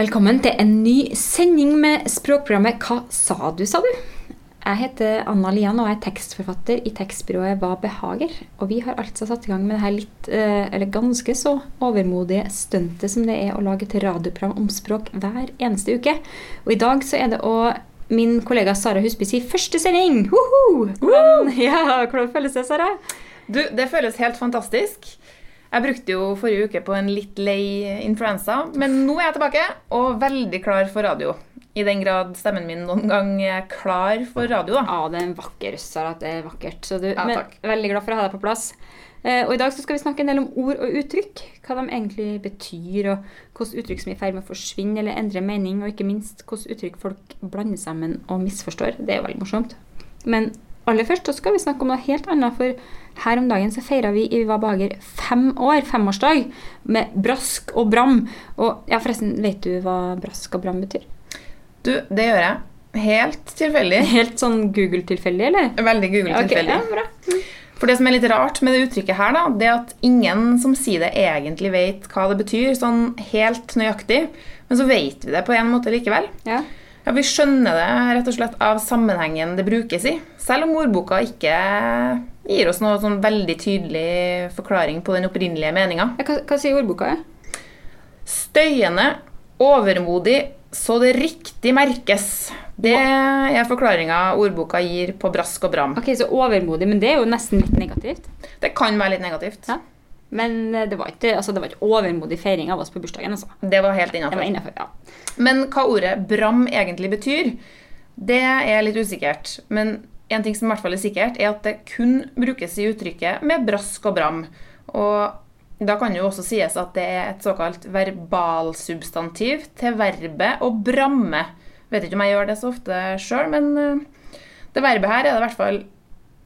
Velkommen til en ny sending med språkprogrammet Hva sa du, sa du? Jeg heter Anna Lian og er tekstforfatter i tekstbyrået Hva behager. Og vi har altså satt i gang med det her litt, eh, eller ganske så overmodige stuntet som det er å lage et radioprogram om språk hver eneste uke. Og i dag så er det òg min kollega Sara Husby sin første sending! Hvordan, ja, hvordan føles det, Sara? Du, det føles helt fantastisk. Jeg brukte jo forrige uke på en litt lei influensa, men nå er jeg tilbake og veldig klar for radio. I den grad stemmen min noen gang er klar for radio, da. Ja, det er en vakker Sara. Det er vakkert. Så du, Ja, men, veldig glad for å ha deg på plass. Eh, og I dag så skal vi snakke en del om ord og uttrykk. Hva de egentlig betyr, og hvilke uttrykk som er i ferd med å forsvinne eller endre mening, og ikke minst hvilke uttrykk folk blander sammen og misforstår. Det er jo veldig morsomt. Men aller først så skal vi snakke om noe helt annet, for her om dagen så feira vi i Hva Bager fem år, femårsdag, med brask og bram. Og ja, forresten, vet du hva brask og bram betyr? Du, det gjør jeg. Helt tilfeldig. Helt sånn Google-tilfeldig, eller? Veldig Google-tilfeldig. ja. For det som er litt rart med det uttrykket her, da, det er at ingen som sier det, egentlig vet hva det betyr, sånn helt nøyaktig. Men så vet vi det på en måte likevel. Ja. Ja, Vi skjønner det rett og slett av sammenhengen det brukes i. Selv om ordboka ikke gir oss noe sånn veldig tydelig forklaring på den opprinnelige meninga. Ja, Hva, hva sier ordboka? Er? Støyende, overmodig, så det riktig merkes. Det er forklaringa ordboka gir på brask og bram. Ok, Så overmodig, men det er jo nesten litt negativt. Det kan være litt negativt. Ja. Men eh, det var ikke, altså, det var ikke overmodig feiring av oss på bursdagen. altså. Det var helt innafor. ja. Men hva ordet bram egentlig betyr, det er litt usikkert. Men en ting som i hvert fall er sikkert, er at det kun brukes i uttrykket med brask og bram. Og da kan det jo også sies at det er et såkalt verbalsubstantiv til verbet å bramme. Vet ikke om jeg gjør det så ofte sjøl, men eh, det verbet her er det i hvert fall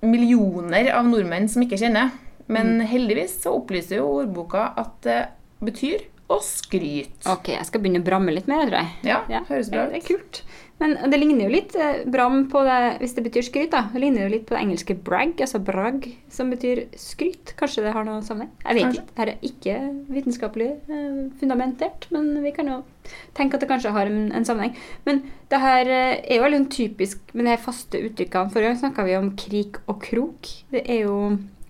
millioner av nordmenn som ikke kjenner. Men heldigvis så opplyser jo ordboka at det betyr å skryte. Ok, jeg skal begynne å bramme litt mer, tror jeg. Ja, høres bra ut. Det er kult. Men det ligner jo litt eh, bram på det, hvis det betyr skryt, da. Det ligner jo litt på det engelske brag, altså brag, som betyr skryt. Kanskje det har noe sammenheng? Jeg vet Kanskje. ikke. Dette er ikke vitenskapelig eh, fundamentert, men vi kan jo tenke at det kanskje har en, en sammenheng. Men det her eh, er jo sånn typisk med de faste uttrykkene. Forrige gang snakka vi om krik og krok. Det er jo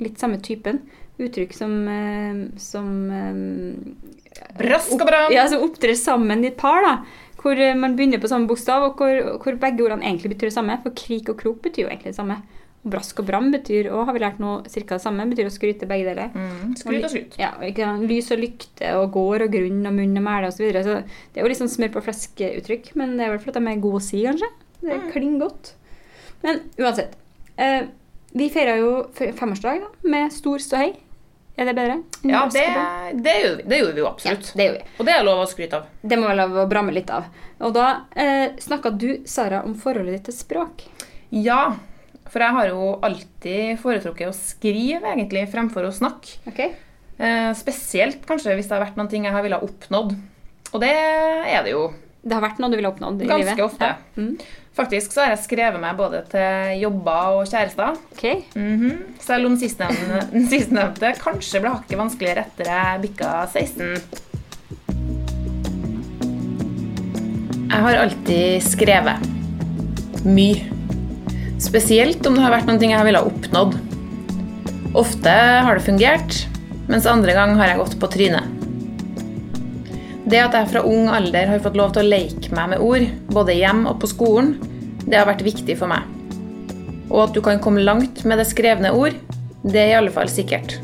litt samme typen. Uttrykk som, eh, som eh, Brask og bram! ja, som opptrer sammen i et par, da. Hvor eh, man begynner på samme bokstav, og hvor, hvor begge ordene egentlig betyr det samme. For krik og krok betyr jo egentlig det samme. Og brask og bram betyr, og har vi lært noe cirka det samme, betyr å skryte begge deler. Mm, skryt og skryt. Ja? Lys og lykte og gård og grunn og munn og mæle osv. Så, videre. så det er jo litt sånn smør på flesk-uttrykk, men det er vel fordi de er gode å si, kanskje. Det Mm. klinger godt. Men uansett. Eh, vi feira jo femårsdag da, med stor ståhei. Er det bedre? Ja, det, det, gjorde vi, det gjorde vi jo absolutt. Ja, det gjorde vi. Og det er lov å skryte av. Det må være lov å bramme litt av. Og da eh, snakka du, Sara, om forholdet ditt til språk. Ja, for jeg har jo alltid foretrukket å skrive egentlig fremfor å snakke. Okay. Eh, spesielt kanskje hvis det har vært noen ting jeg har ville oppnådd. Og det er det jo Det har vært noe du ville oppnådd i ganske livet? ofte. Ja. Mm. Faktisk så har jeg skrevet meg både til jobber og kjærester. Okay. Mm -hmm. Selv om sistnevnte, sistnevnte kanskje ble hakket vanskeligere etter jeg bikka 16. Jeg har alltid skrevet. Mye. Spesielt om det har vært noe jeg ville ha oppnådd. Ofte har det fungert, mens andre gang har jeg gått på trynet. Det at jeg fra ung alder har fått lov til å leke meg med ord, både hjem og på skolen, det har vært viktig for meg. Og at du kan komme langt med det skrevne ord, det er i alle fall sikkert.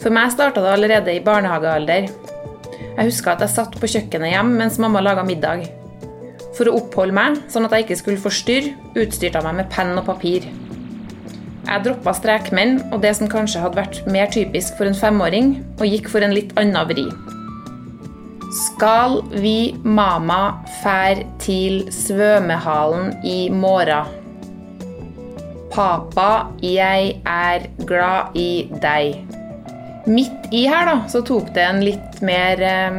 For meg starta det allerede i barnehagealder. Jeg huska at jeg satt på kjøkkenet hjem mens mamma laga middag. For å oppholde meg, sånn at jeg ikke skulle forstyrre, utstyrte jeg meg med penn og papir. Jeg droppa strekmenn og det som kanskje hadde vært mer typisk for en femåring, og gikk for en litt annen vri. Skal vi mama fær til svømmehallen i morra? Papa, jeg er glad i deg. Midt i her da, så tok det en litt mer eh,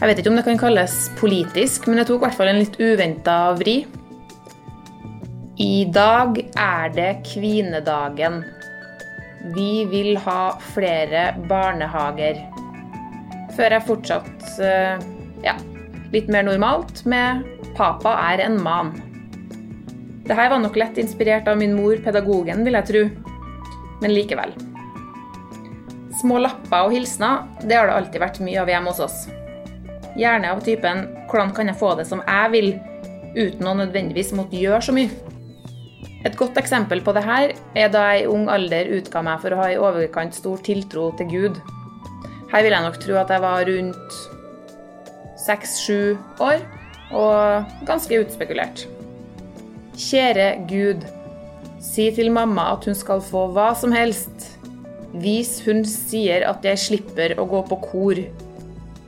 Jeg vet ikke om det kan kalles politisk, men det tok i hvert fall en litt uventa vri. I dag er det kvinedagen. Vi vil ha flere barnehager. Før jeg fortsatt eh, ja, litt mer normalt med 'Papa er en man'. Dette var nok lett inspirert av min mor, pedagogen, vil jeg tro. Men likevel. Små lapper og hilsener det har det alltid vært mye av hjemme hos oss. Gjerne av typen 'hvordan kan jeg få det som jeg vil', uten å nødvendigvis måtte gjøre så mye. Et godt eksempel på det her er da jeg i ung alder utga meg for å ha i overkant stor tiltro til Gud. Her vil jeg nok tro at jeg var rundt seks-sju år og ganske utspekulert. Kjære Gud, si til mamma at hun skal få hva som helst. Vis hun sier at jeg slipper å gå på kor.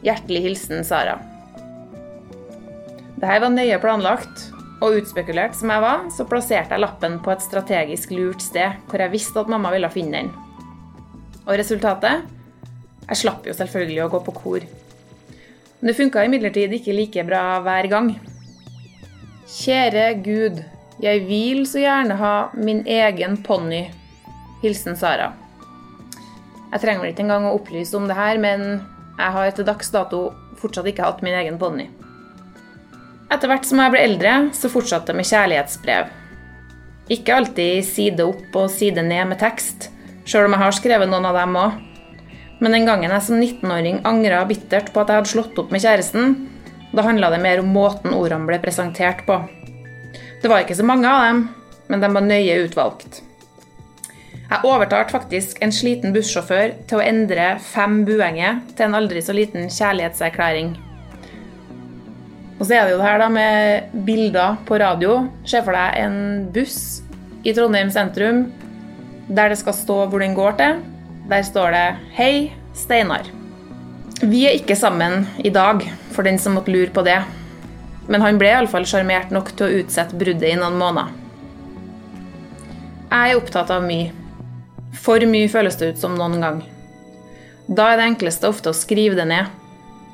Hjertelig hilsen Sara. Dette var nøye planlagt, og utspekulert som jeg var, så plasserte jeg lappen på et strategisk lurt sted, hvor jeg visste at mamma ville finne den. Og resultatet? Jeg slapp jo selvfølgelig å gå på kor. Men det funka imidlertid ikke like bra hver gang. Kjære Gud, jeg vil så gjerne ha min egen ponni. Hilsen Sara. Jeg trenger vel ikke engang å opplyse om det her, men jeg har til dags dato fortsatt ikke hatt min egen ponni. Etter hvert som jeg ble eldre, så fortsatte jeg med kjærlighetsbrev. Ikke alltid side opp og side ned med tekst, sjøl om jeg har skrevet noen av dem òg. Men den gangen jeg som 19-åring angra bittert på at jeg hadde slått opp med kjæresten, da handla det mer om måten ordene ble presentert på. Det var ikke så mange av dem, men de var nøye utvalgt. Jeg overtalte faktisk en sliten bussjåfør til å endre fem buenger til en aldri så liten kjærlighetserklæring. Og så er det jo det her da med bilder på radio. Se for deg en buss i Trondheim sentrum der det skal stå hvor den går til. Der står det 'Hei, Steinar'. Vi er ikke sammen i dag, for den som måtte lure på det. Men han ble iallfall sjarmert nok til å utsette bruddet i noen måneder. Jeg er opptatt av mye. For mye føles det ut som noen gang. Da er det enkleste ofte å skrive det ned.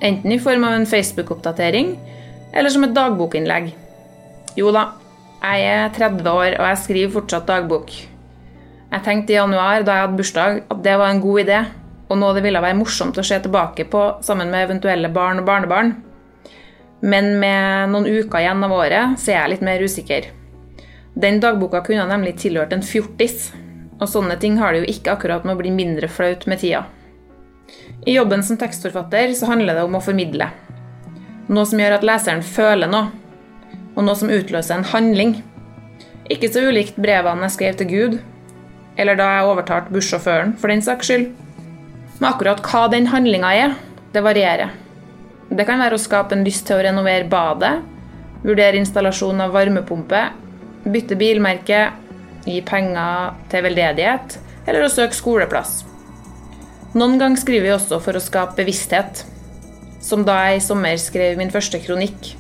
Enten i form av en Facebook-oppdatering, eller som et dagbokinnlegg. Jo da, jeg er 30 år, og jeg skriver fortsatt dagbok. Jeg tenkte i januar, da jeg hadde bursdag, at det var en god idé, og noe det ville være morsomt å se tilbake på sammen med eventuelle barn og barnebarn. Men med noen uker igjen av året, så er jeg litt mer usikker. Den dagboka kunne nemlig tilhørt en fjortis, og sånne ting har det jo ikke akkurat med å bli mindre flaut med tida. I jobben som tekstforfatter så handler det om å formidle. Noe som gjør at leseren føler noe, og noe som utløser en handling. Ikke så ulikt brevene jeg skrev til Gud, eller da jeg overtalte bussjåføren, for den saks skyld. Men akkurat hva den handlinga er, det varierer. Det kan være å skape en lyst til å renovere badet, vurdere installasjon av varmepumpe, bytte bilmerke, gi penger til veldedighet eller å søke skoleplass. Noen ganger skriver vi også for å skape bevissthet, som da jeg i sommer skrev min første kronikk.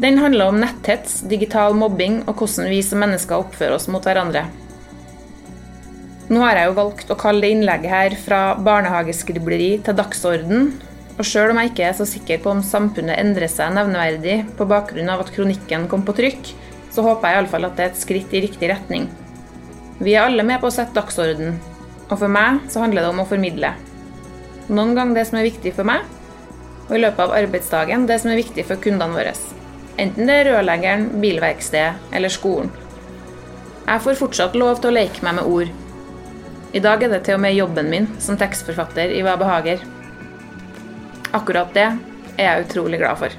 Den handler om netthets, digital mobbing og hvordan vi som mennesker oppfører oss mot hverandre. Nå har jeg jo valgt å kalle det innlegget her fra barnehageskribleri til dagsorden, og sjøl om jeg ikke er så sikker på om samfunnet endrer seg nevneverdig på bakgrunn av at kronikken kom på trykk, så håper jeg iallfall at det er et skritt i riktig retning. Vi er alle med på å sette dagsorden, og for meg så handler det om å formidle. Noen ganger det som er viktig for meg, og i løpet av arbeidsdagen det som er viktig for kundene våre. Enten det er rørleggeren, bilverkstedet eller skolen. Jeg får fortsatt lov til å leke meg med ord. I dag er det til og med jobben min som tekstforfatter i Hva behager. Akkurat det er jeg utrolig glad for.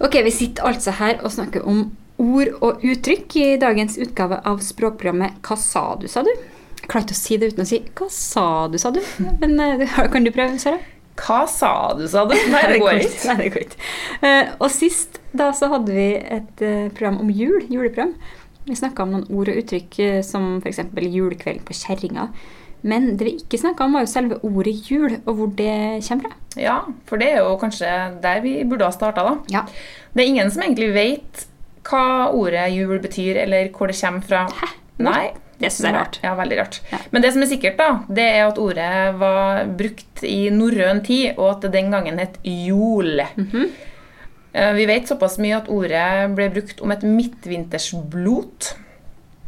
Ok, Vi sitter altså her og snakker om ord og uttrykk i dagens utgave av språkprogrammet Hva sa du, sa du? Jeg klarte å si det uten å si Hva sa du, sa du? Men uh, kan du prøve, Sara? Hva sa du, sa du? Nei, det går ikke. Nei, det går ikke. Uh, og sist da så hadde vi et uh, program om jul, juleprogram. Vi snakka om noen ord og uttrykk som f.eks. julekvelden på kjerringa. Men det vi ikke snakka om, var jo selve ordet jul, og hvor det kommer fra. Ja, for det er jo kanskje der vi burde ha starta, da. Ja. Det er ingen som egentlig vet hva ordet jul betyr, eller hvor det kommer fra. Hæ? Nei. Det syns jeg er rart. Ja, veldig rart. Ja. Men det som er sikkert, da, det er at ordet var brukt i norrøn tid, og at det den gangen het jol. Mm -hmm. Vi vet såpass mye at ordet ble brukt om et midtvintersblot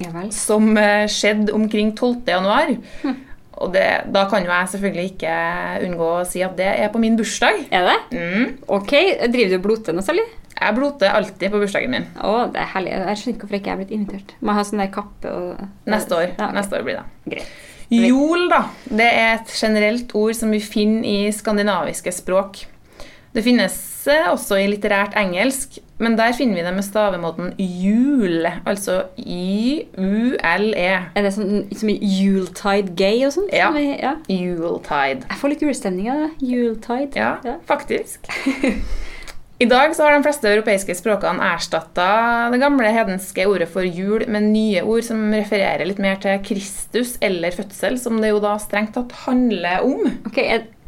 Ja vel. som eh, skjedde omkring 12. januar. Hm. Og det, da kan jo jeg selvfølgelig ikke unngå å si at det er på min bursdag. Er det? Mm. Ok, Driver du noe særlig? Jeg bloter alltid på bursdagen min. Å, det er herlig. Jeg skjønner ikke hvorfor jeg ikke er blitt invitert. Må ha sånn der kappe og Neste år. Ja, okay. Neste år blir det. Greit. Jol, da. Det er et generelt ord som vi finner i skandinaviske språk. Det finnes eh, også i litterært engelsk, men der finner vi det med stavemåten jul. Altså Y-U-L-E. Er det sånn som i Yuletide Gay og sånt? Ja. Vi- ja. Yuletide. Jeg får litt julestemning av det. Yuletide. Ja, Ja. faktisk. I dag så har de fleste europeiske språkene erstatta det gamle hedenske ordet for jul med nye ord som refererer litt mer til Kristus eller fødsel, som det jo da strengt tatt handler om. Ok,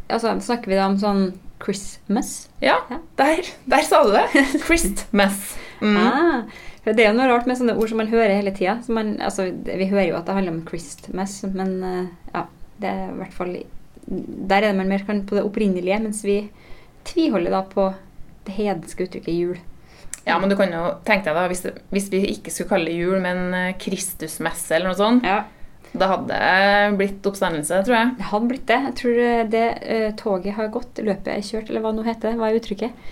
altså, Snakker vi da om sånn Christmas? Ja, Ja. der, der sa du det. Christmas. Mm. Ah, det er jo noe rart med sånne ord som man hører hele tida. Altså, vi hører jo at det handler om Christmas, men eh, ja, det er i hvert fall Der er det man mer kan på det opprinnelige, mens vi tviholder da på det hedenske uttrykket jul. Ja, men du kan jo tenke deg da, hvis, hvis vi ikke skulle kalle det jul, men eh, Kristusmesse eller noe sånt, Ja, da hadde det blitt oppstandelse, tror jeg. Det hadde blitt det. Jeg tror eh, det uh, toget har gått, løpet er kjørt, eller hva nå heter. Hva er uttrykket?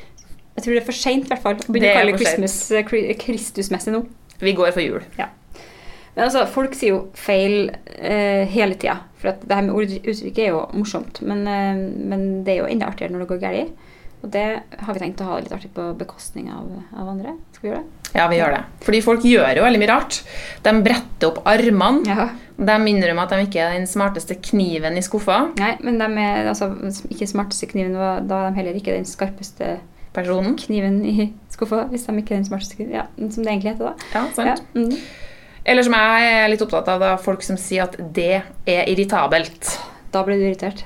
Jeg tror det er for seint, i hvert fall. å Begynne å kalle det Kristusmesse nå. Vi går for jul. Men altså, folk sier jo feil uh, hele tida. For at det her med uttrykket er jo morsomt, men, uh, men det er jo enda artigere når det går galt. Og det har vi tenkt å ha litt artig på bekostning av, av andre. Skal vi gjøre det? Ja, vi gjør det. Fordi folk gjør jo veldig mye rart. De bretter opp armene. Ja. De innrømmer at de ikke er den smarteste kniven i skuffa. Nei, men de er altså ikke smarteste kniven, og da er de heller ikke den skarpeste Personen. kniven i skuffa. Hvis de ikke er den smarteste kniven. Ja, som det egentlig heter, da. Ja, sant. Ja. Mm. Eller som jeg er litt opptatt av, da, folk som sier at det er irritabelt. Da blir du irritert.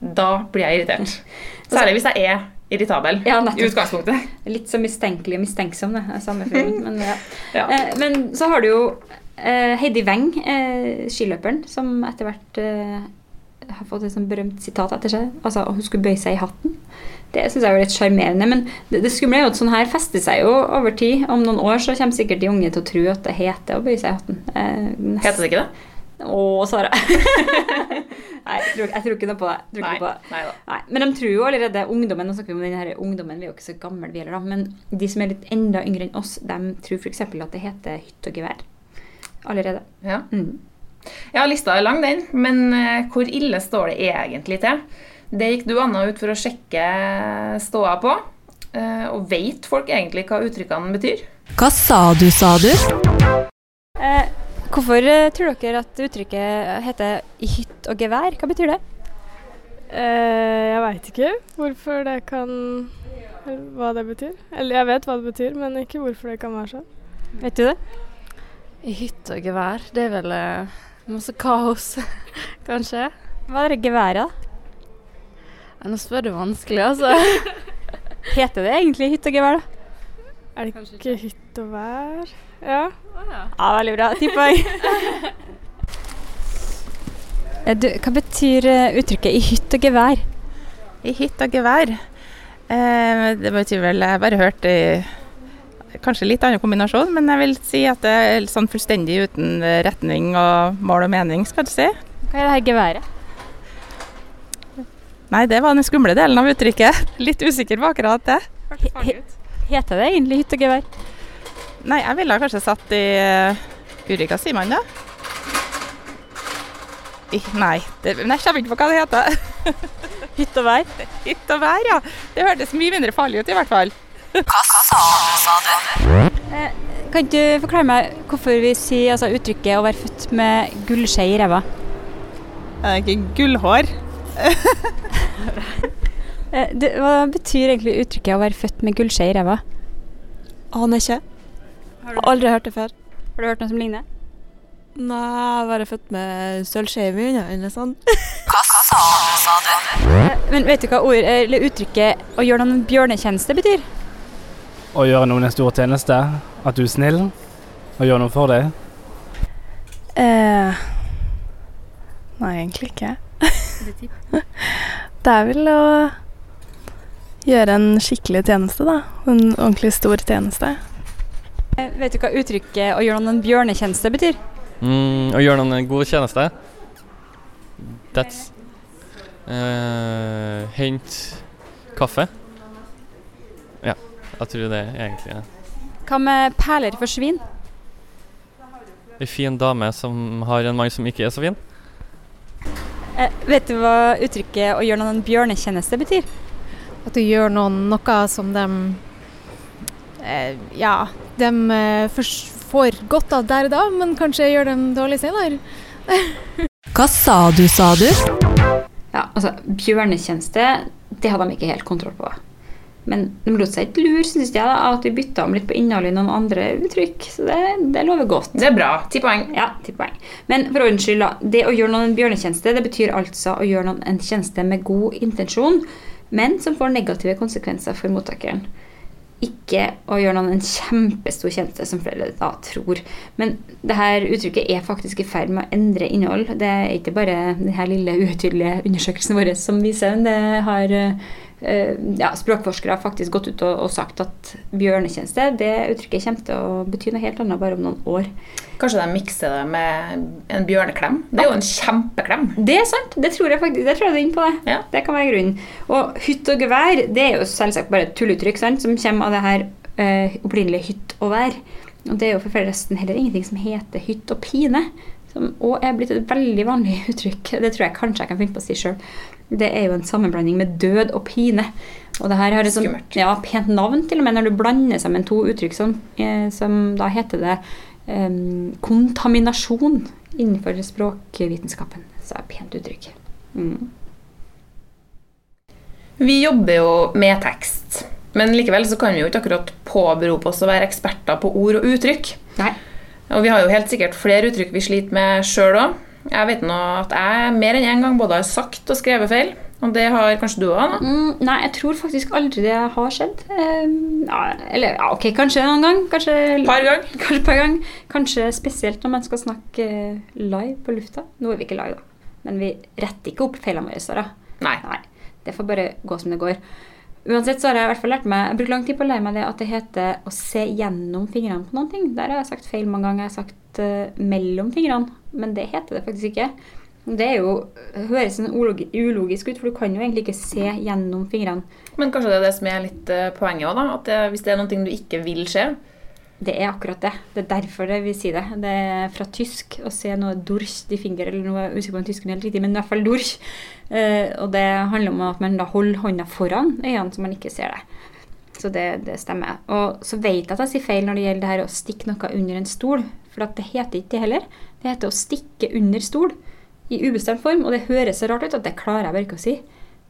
Da blir jeg irritert. Særlig hvis jeg er irritabel Ja, i utgangspunktet. Litt så mistenkelig og mistenksom, det. Samme film. Men, ja. Ja. eh, men så har du jo eh, Heidi Weng, eh, skiløperen, som etter hvert eh, har fått et sånt berømt sitat etter seg. Altså, Hun skulle bøye seg i hatten. Det syns jeg er jo litt sjarmerende. Men det, det skumle er jo at sånn her fester seg jo over tid. Om noen år så kommer sikkert de unge til å tro at det heter å bøye seg i hatten. Eh, Heter det ikke det? Å, Sara. Nei, jeg tror, jeg tror ikke noe på det. Nei. på det. Nei men de tror jo allerede ungdommen, nå snakker vi om denne her ungdommen, vi er jo ikke så gamle vi heller da, men de som er litt enda yngre enn oss, de tror f.eks. at det heter hytt og gevær. Allerede. Ja. Mm. ja, lista er lang, den. Men uh, hvor ille står det egentlig til? Det gikk du, Anna, ut for å sjekke ståa på. Uh, Og vet folk egentlig hva uttrykkene betyr? Hva sa du, sa du? Eh, hvorfor eh, tror dere at uttrykket heter i hytt og gevær? Hva betyr det? Eh, jeg veit ikke hvorfor det kan Hva det betyr. Eller jeg vet hva det betyr, men ikke hvorfor det kan være sånn. Vet du det? I hytte og gevær. Det er vel eh, masse kaos, kanskje. Hva er det geværet, da? Nå spør du vanskelig, altså. Heter det egentlig hytt og gevær, da? Er det ikke hytt og vær? Ja. Ja, veldig bra. Ti poeng. Eh, du, hva betyr eh, uttrykket 'i hytt og gevær'? I hytt og gevær. Eh, det betyr vel Jeg har bare hørt i kanskje litt annen kombinasjon, men jeg vil si at det er sånn fullstendig uten retning og mål og mening, skal du si. Hva er det her geværet? Nei, det var den skumle delen av uttrykket. Litt usikker på akkurat det. He heter det egentlig hytt og gevær? Nei, jeg ville kanskje satt i uh, Guri, hva sier man da? I, nei, det, men jeg kommer ikke på hva det heter. Hytt og vær? Hytt og vær, ja. Det hørtes mye mindre farlig ut i hvert fall. Kan du forklare meg hvorfor vi sier altså, uttrykket 'å være født med gullskje i ræva'? Er det ikke gullhår? Eh, det, hva betyr egentlig uttrykket 'å være født med gullskje i ræva'? Aner ikke. Har du, aldri hørt det før. Har du hørt noe som ligner? Nei, være født med sølvskje i munnen eller sånn. Hva sa du? men vet du hva ord, eller uttrykket 'å gjøre noen en bjørnetjeneste' betyr? Å gjøre noen en stor tjeneste. At du er snill Å gjøre noe for deg. Eh, nei, egentlig ikke. det er vel å gjøre en skikkelig tjeneste, da. En ordentlig stor tjeneste. Eh, vet du hva uttrykket 'å gjøre noen en bjørnetjeneste' betyr? Mm, å gjøre noen en god tjeneste. That's. uh, hent kaffe. Ja, jeg tror det er egentlig det. Hva med perler for svin? Ei fin dame som har en mann som ikke er så fin. Eh, vet du hva uttrykket 'å gjøre noen en bjørnetjeneste' betyr? At du gjør noen noe som de eh, Ja, de eh, får godt av der og da, men kanskje gjør dem dårlig senere. Hva sa du, sa du? Ja, altså, Bjørnetjeneste, det hadde de ikke helt kontroll på. Men de lot seg ikke lure, syns jeg, da, at vi bytta om litt på innholdet i noen andre uttrykk. Så det, det lover godt. Det er bra. Ti poeng. Ja, ti poeng. Men for ordens skyld, da. Det å gjøre noen en bjørnetjeneste, det betyr altså å gjøre noen en tjeneste med god intensjon, men som får negative konsekvenser for mottakeren. Ikke å gjøre noen en kjempestor tjeneste, som flere da tror. Men det her uttrykket er faktisk i ferd med å endre innhold. Det er ikke bare denne lille utydelige undersøkelsen vår som viser det. Det har eh, ja, språkforskere har faktisk gått ut og, og sagt at bjørnetjeneste, det uttrykket kommer til å bety noe helt annet bare om noen år. Kanskje de mikser det med en bjørneklem? Det er jo en kjempeklem. Det er sant. Det tror jeg faktisk. Det tror jeg er inne på det. Det kan være grunnen. Og hytt og gevær det er jo selvsagt bare et tulluttrykk sant, som kommer av det her eh, opprinnelige hytt og vær. Og det er jo for forresten heller ingenting som heter hytt og pine. Som òg er blitt et veldig vanlig uttrykk. Det tror jeg kanskje jeg kan finne på å si sjøl. Det er jo en sammenblanding med død og pine. Og det her har et sånt, ja, pent navn til og med når du blander sammen to uttrykk som, eh, som da heter det um, kontaminasjon innenfor språkvitenskapen. Så er det pent uttrykk. Mm. Vi jobber jo med tekst, men likevel så kan vi jo ikke akkurat påberope oss å være eksperter på ord og uttrykk. Nei. Og vi har jo helt sikkert flere uttrykk vi sliter med sjøl òg. Jeg vet nå at jeg mer enn én en gang både har sagt og skrevet feil. Og det har kanskje du òg? Mm, nei, jeg tror faktisk aldri det har skjedd. Um, ja, eller ja, ok, kanskje en gang. Kanskje par gang. Kanskje par gang. Kanskje spesielt når man skal snakke live på lufta. Nå er vi ikke live, da. Men vi retter ikke opp feilene våre. Sara. Nei. nei. Det får bare gå som det går. Uansett så har jeg i hvert fall lært meg Jeg bruker lang tid på å lære meg det at det heter å se gjennom fingrene på noen ting. Der har jeg sagt feil mange ganger. Jeg har sagt uh, mellom fingrene, men det heter det faktisk ikke. Det er jo, høres sånn ulogisk ut, for du kan jo egentlig ikke se gjennom fingrene. Men kanskje det er det som er litt uh, poenget òg, da? At det, hvis det er noe du ikke vil se? Det er akkurat det. Det er derfor det vil si det. Det er fra tysk å se noe durch i finger, eller noe er usikker på om tysken er helt riktig, men i hvert fall durch. Eh, og det handler om at man da holder hånda foran øynene så man ikke ser det. Så det, det stemmer. Og så vet jeg at jeg sier feil når det gjelder det her å stikke noe under en stol. For det heter ikke det heller. Det heter å stikke under stol i ubestemt form, og det høres så rart ut at det klarer jeg bare ikke å si.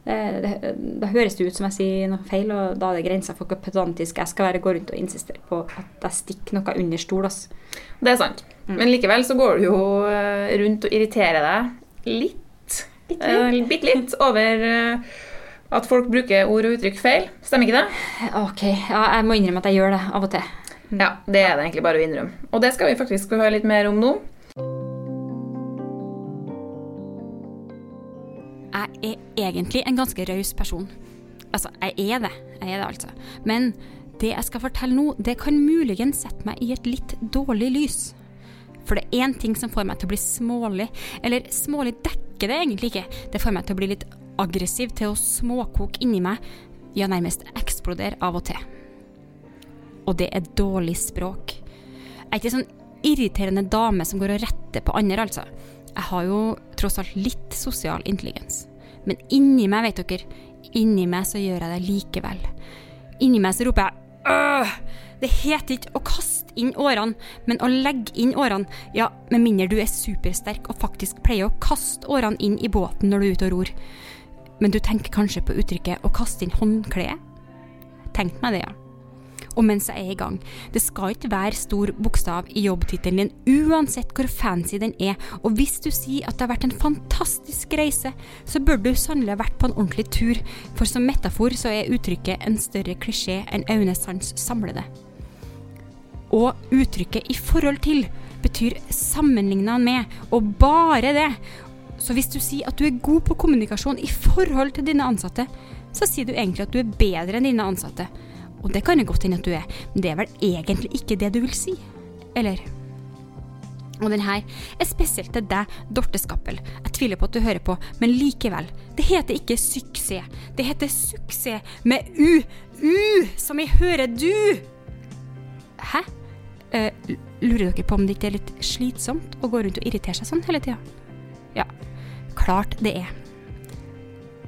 Det, det, da høres det ut som jeg sier noe feil, og da er det grensa for hvor pedantisk jeg skal være. Gå rundt og insistere på at jeg stikker noe under stol. Altså. Det er sant. Mm. Men likevel så går du jo eh, rundt og irriterer deg litt. Bitte litt, Bitt litt over at folk bruker ord og uttrykk feil. Stemmer ikke det? Ok, ja, jeg må innrømme at jeg gjør det av og til. Ja, det er det egentlig bare å innrømme. Og det skal vi faktisk høre litt mer om nå. Jeg er egentlig en ganske raus person. Altså, jeg er det. Jeg er det, altså. Men det jeg skal fortelle nå, det kan muligens sette meg i et litt dårlig lys. For det er én ting som får meg til å bli smålig. Eller smålig dekker det egentlig ikke. Det får meg til å bli litt aggressiv, til å småkoke inni meg. Ja, nærmest eksplodere av og til. Og det er dårlig språk. Jeg er ikke sånn irriterende dame som går og retter på andre, altså. Jeg har jo tross alt litt sosial intelligens. Men inni meg, vet dere, inni meg så gjør jeg det likevel. Inni meg så roper jeg øh! Det heter ikke å kaste inn årene, men å legge inn årene. Ja, med mindre du er supersterk og faktisk pleier å kaste årene inn i båten når du er ute og ror. Men du tenker kanskje på uttrykket å kaste inn håndkleet? Tenk meg det, ja. Og mens jeg er i gang, det skal ikke være stor bokstav i jobbtittelen din uansett hvor fancy den er, og hvis du sier at det har vært en fantastisk reise, så bør du sannelig ha vært på en ordentlig tur, for som metafor så er uttrykket en større klisjé enn Aune Sands samlede. Og uttrykket 'i forhold til' betyr sammenligna med, og bare det. Så hvis du sier at du er god på kommunikasjon i forhold til dine ansatte, så sier du egentlig at du er bedre enn dine ansatte. Og det kan det godt hende at du er, men det er vel egentlig ikke det du vil si? Eller? Og den her er spesielt til deg, Dorte Skappel. Jeg tviler på at du hører på, men likevel. Det heter ikke suksess. Det heter suksess med U. U, som i hører du. Hæ? Uh, lurer dere på om det ikke er litt slitsomt å gå rundt og irritere seg sånn hele tida? Ja, klart det er.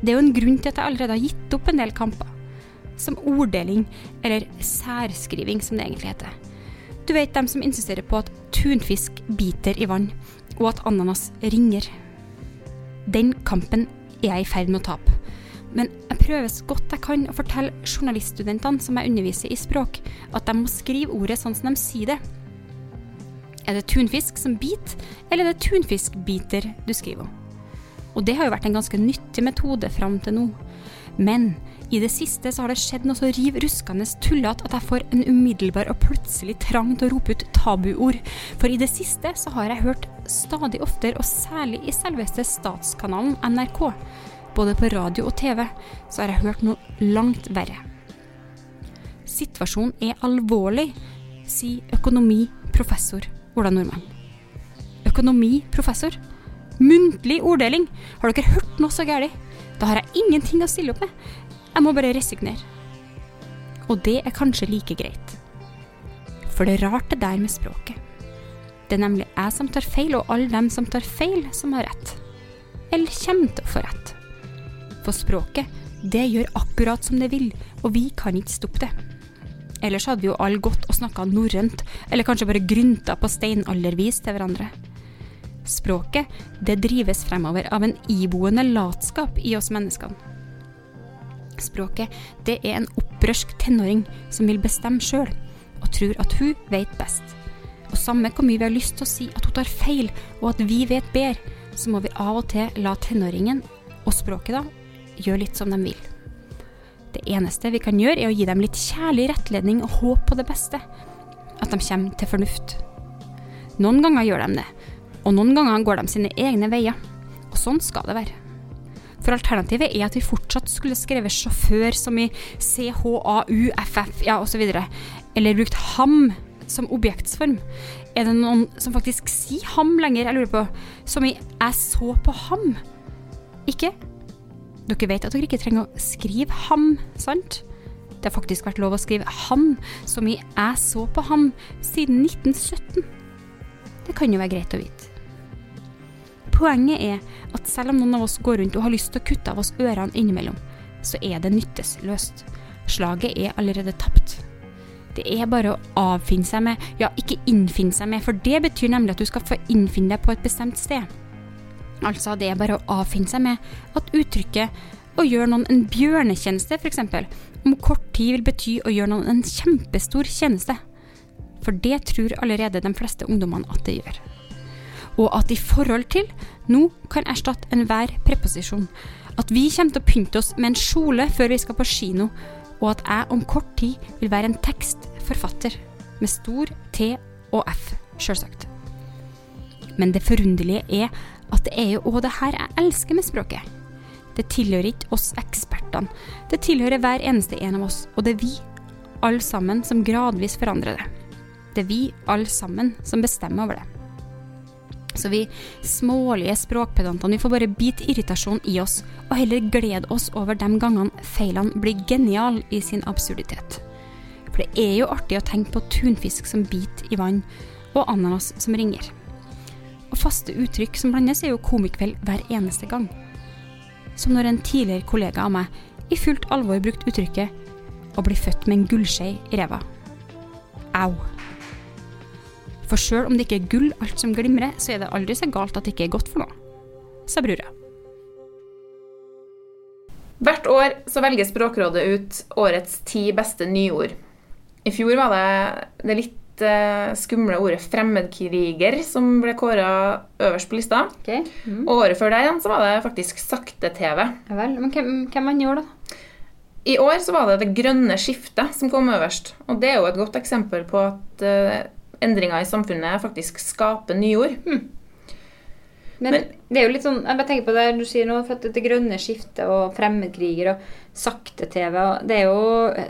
Det er jo en grunn til at jeg allerede har gitt opp en del kamper. Som orddeling, eller særskriving, som det egentlig heter. Du vet dem som insisterer på at tunfisk biter i vann, og at ananas ringer. Den kampen er jeg i ferd med å tape. Men jeg prøver så godt jeg kan å fortelle journaliststudentene som jeg underviser i språk, at de må skrive ordet sånn som de sier det. Er det tunfisk som biter, eller er det tunfiskbiter du skriver om? Og det har jo vært en ganske nyttig metode fram til nå. Men i det siste så har det skjedd noe så riv ruskende tullete at jeg får en umiddelbar og plutselig trang til å rope ut tabuord. For i det siste så har jeg hørt stadig oftere, og særlig i selveste statskanalen NRK, både på radio og TV, så har jeg hørt noe langt verre. Situasjonen er alvorlig, sier økonomiprofessor Ola Nordmann. Økonomiprofessor? Muntlig orddeling? Har dere hørt noe så galt? Da har jeg ingenting å stille opp med. Jeg må bare resignere. Og det er kanskje like greit. For det er rart det der med språket. Det er nemlig jeg som tar feil, og alle dem som tar feil, som har rett. Eller kommer til å få rett. For språket, det gjør akkurat som det vil, og vi kan ikke stoppe det. Ellers hadde vi jo alle gått og snakka norrønt, eller kanskje bare grynta på steinaldervis til hverandre. Språket, det drives fremover av en iboende latskap i oss menneskene. Språket, det er en opprørsk tenåring som vil bestemme sjøl, og tror at hun vet best. Og samme hvor mye vi har lyst til å si at hun tar feil, og at vi vet bedre, så må vi av og til la tenåringen, og språket da, gjøre litt som de vil. Det eneste vi kan gjøre, er å gi dem litt kjærlig rettledning og håp på det beste. At de kommer til fornuft. Noen ganger gjør de det, og noen ganger går de sine egne veier. Og sånn skal det være. For alternativet er at vi fortsatt skulle skrevet sjåfør som i CHAUFF, ja osv. Eller brukt ham som objektsform. Er det noen som faktisk sier ham lenger, jeg lurer på? Som i jeg så på ham? Ikke? Dere vet at dere ikke trenger å skrive ham, sant? Det har faktisk vært lov å skrive ham, som i jeg så på ham, siden 1917. Det kan jo være greit å vite. Poenget er at selv om noen av oss går rundt og har lyst til å kutte av oss ørene innimellom, så er det nyttesløst. Slaget er allerede tapt. Det er bare å avfinne seg med, ja, ikke innfinne seg med, for det betyr nemlig at du skal få innfinne deg på et bestemt sted. Altså, det er bare å avfinne seg med at uttrykket å gjøre noen en bjørnetjeneste, f.eks., om kort tid vil bety å gjøre noen en kjempestor tjeneste. For det tror allerede de fleste ungdommene at det gjør. Og at i forhold til nå kan erstatte enhver preposisjon. At vi kommer til å pynte oss med en kjole før vi skal på kino, og at jeg om kort tid vil være en tekstforfatter med stor T og F, sjølsagt. Men det forunderlige er at det er jo òg det her jeg elsker med språket. Det tilhører ikke oss ekspertene, det tilhører hver eneste en av oss, og det er vi, alle sammen, som gradvis forandrer det. Det er vi, alle sammen, som bestemmer over det. Så vi smålige språkpedantene vi får bare bite irritasjon i oss, og heller glede oss over de gangene feilene blir genial i sin absurditet. For det er jo artig å tenke på tunfisk som biter i vann, og ananas som ringer. Og faste uttrykk som blandes er jo komikveld hver eneste gang. Som når en tidligere kollega av meg i fullt alvor brukte uttrykket å bli født med en gullskje i ræva. Au. For sjøl om det ikke er gull alt som glimrer, så er det aldri så galt at det ikke er godt for noe, sa brura. Hvert år så velger Språkrådet ut årets ti beste nyord. I fjor var det det litt eh, skumle ordet 'fremmedkriger' som ble kåra øverst på lista. Og året før der igjen så var det faktisk sakte-TV. Ja vel, men hvem, hvem man gjør da? I år så var det det grønne skiftet som kom øverst. Og det er jo et godt eksempel på at eh, endringer i samfunnet faktisk skaper nyord. Men, det er jo litt sånn, jeg bare tenker på det du sier nå, for at det grønne skiftet og fremmedkriger og sakte-TV Det er jo,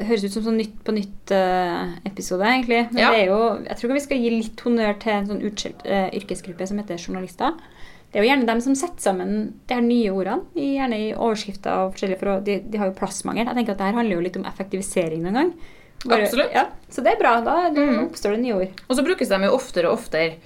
høres ut som sånn Nytt på nytt-episode, egentlig. Men Ja. det er jo, jeg tror vi skal gi litt honnør til en sånn utskjelt uh, yrkesgruppe som heter journalister. Det er jo gjerne dem som setter sammen de her nye ordene, gjerne i overskrifter og forskjellig, for de, de har jo plassmangel. Jeg tenker at det her handler jo litt om effektivisering noen gang. Absolutt. Ja, så det er bra. Da, da oppstår det nye ord. Og så brukes de jo oftere og oftere.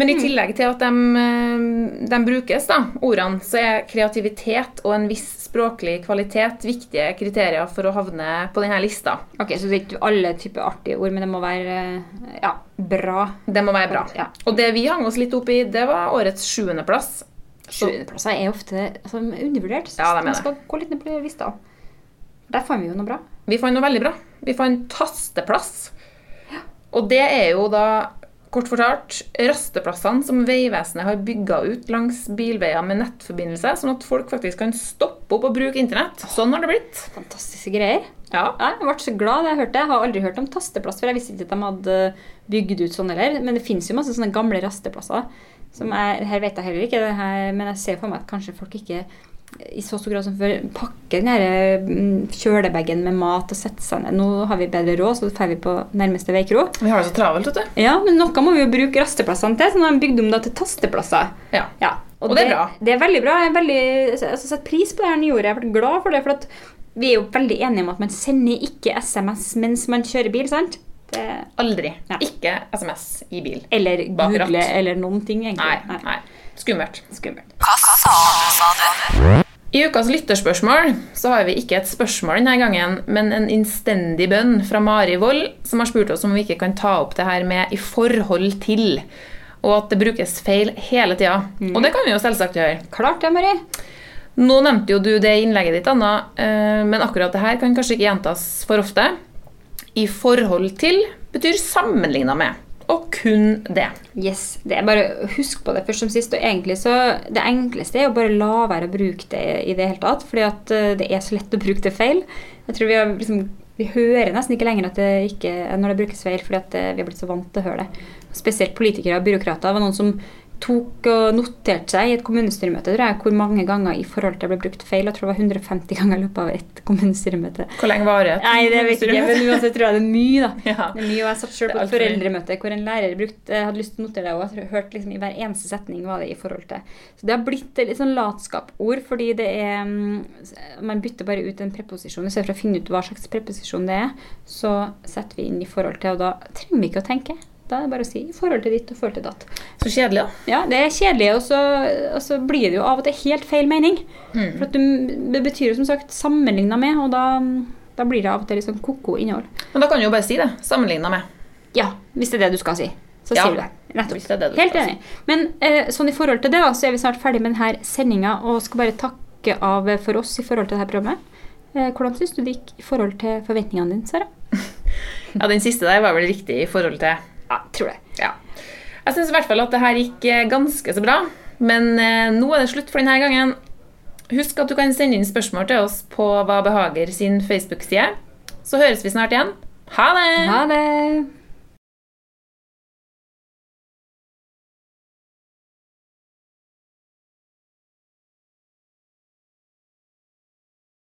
Men i tillegg til at de, eh, de brukes, da, ordene, så er kreativitet og en viss språklig kvalitet viktige kriterier for å havne på denne lista. Ok, Så det er ikke alle typer artige ord, men det må være eh, ja, bra. Det må være bra. Ja. Og det vi hang oss litt opp i, det var årets sjuendeplass. Sjuendeplasser er ofte altså, undervurdert. Ja, de Man skal gå litt ned på lista. Der får vi jo noe bra. Vi fant noe veldig bra. Vi fant tasteplass. Og det er jo da, kort fortalt, rasteplassene som Vegvesenet har bygga ut langs bilveier med nettforbindelse, sånn at folk faktisk kan stoppe opp og bruke internett. Sånn har det blitt. Fantastiske greier. Ja. Jeg ble så glad da jeg hørte det. Jeg har aldri hørt om tasteplass før. Jeg visste ikke at de hadde bygd ut sånn heller. Men det finnes jo masse sånne gamle rasteplasser. Som er, her vet jeg heller ikke, det her, men jeg ser for meg at kanskje folk ikke i så stor grad som før pakke den mm, kjølebagen med mat og sette seg ned. Nå har vi bedre råd, så drar vi på nærmeste veikro. Vi har det så travelt, vet du. Ja, men noe må vi jo bruke rasteplassene til, så nå har de bygd om da til tasteplasser. Ja. Og, Og det er bra. Det er veldig bra. Jeg veldig, altså, satt pris på det her nyordet. Jeg har vært glad for det. For vi er jo veldig enige om at man sender ikke SMS mens man kjører bil, sant? Det, Aldri. Ikke SMS i bil. eller google eller noen ting, egentlig. Nei, nei. Skummelt. Skummelt. I ukas lytterspørsmål så har vi ikke et spørsmål denne gangen, men en innstendig bønn fra Mari Wold, som har spurt oss om vi ikke kan ta opp det her med 'i forhold til', og at det brukes feil hele tida. Og det kan vi jo selvsagt gjøre. Klart det, Mari. Nå nevnte jo du det i innlegget ditt, Anna, eh, men akkurat det her kan kanskje ikke gjentas for ofte. I forhold til betyr sammenligna med, og kun det. Yes, det er bare Husk på det først som sist. og egentlig så Det enkleste er jo bare la være å bruke det i det hele tatt. fordi at eh, det er så lett å bruke det feil. Jeg tror Vi har liksom, vi hører nesten ikke lenger at det ikke, når det brukes feil, fordi at eh, vi har blitt så vant til å høre det. Spesielt politikere og byråkrater. Var noen som tok og noterte seg i et kommunestyremøte tror jeg, hvor mange ganger i forhold til det ble brukt feil. Jeg tror det var 150 ganger i løpet av et kommunestyremøte. Hvor lenge varer et Nei, det vet ikke, men uansett tror jeg det er mye. da. Ja. Det er mye, og Jeg satt selv på et foreldremøte hvor en lærer brukte, hadde lyst til å notere det, og jeg hørte liksom i hver eneste setning hva det i forhold til. Så det har blitt et litt sånn latskapord, fordi det er mm, Man bytter bare ut en preposisjon. I stedet for å finne ut hva slags preposisjon det er, så setter vi inn i forhold til, og da trenger vi ikke å tenke. Da er det bare å si i forhold til ditt og forhold til datt. Så kjedelig, da. Ja, det er kjedelig, og så, og så blir det jo av og til helt feil mening. Mm. For du, Det betyr jo som sagt sammenligna med, og da, da blir det av og til litt sånn ko-ko innhold. Men da kan du jo bare si det. Sammenligna med. Ja, hvis det er det du skal si. Så Ja, sier du det. Nettopp. det det du Helt enig. Men eh, sånn i forhold til det, da, så er vi snart ferdig med denne sendinga og skal bare takke av for oss i forhold til dette programmet. Eh, hvordan syns du det gikk i forhold til forventningene dine, Sara? Ja, Den siste der var vel riktig i forhold til Ja, tror det. Ja. Jeg syns i hvert fall at det her gikk eh, ganske så bra. Men eh, nå er det slutt for denne gangen. Husk at du kan sende inn spørsmål til oss på Hva behager sin Facebook-side. Så høres vi snart igjen. Ha det! Ha det!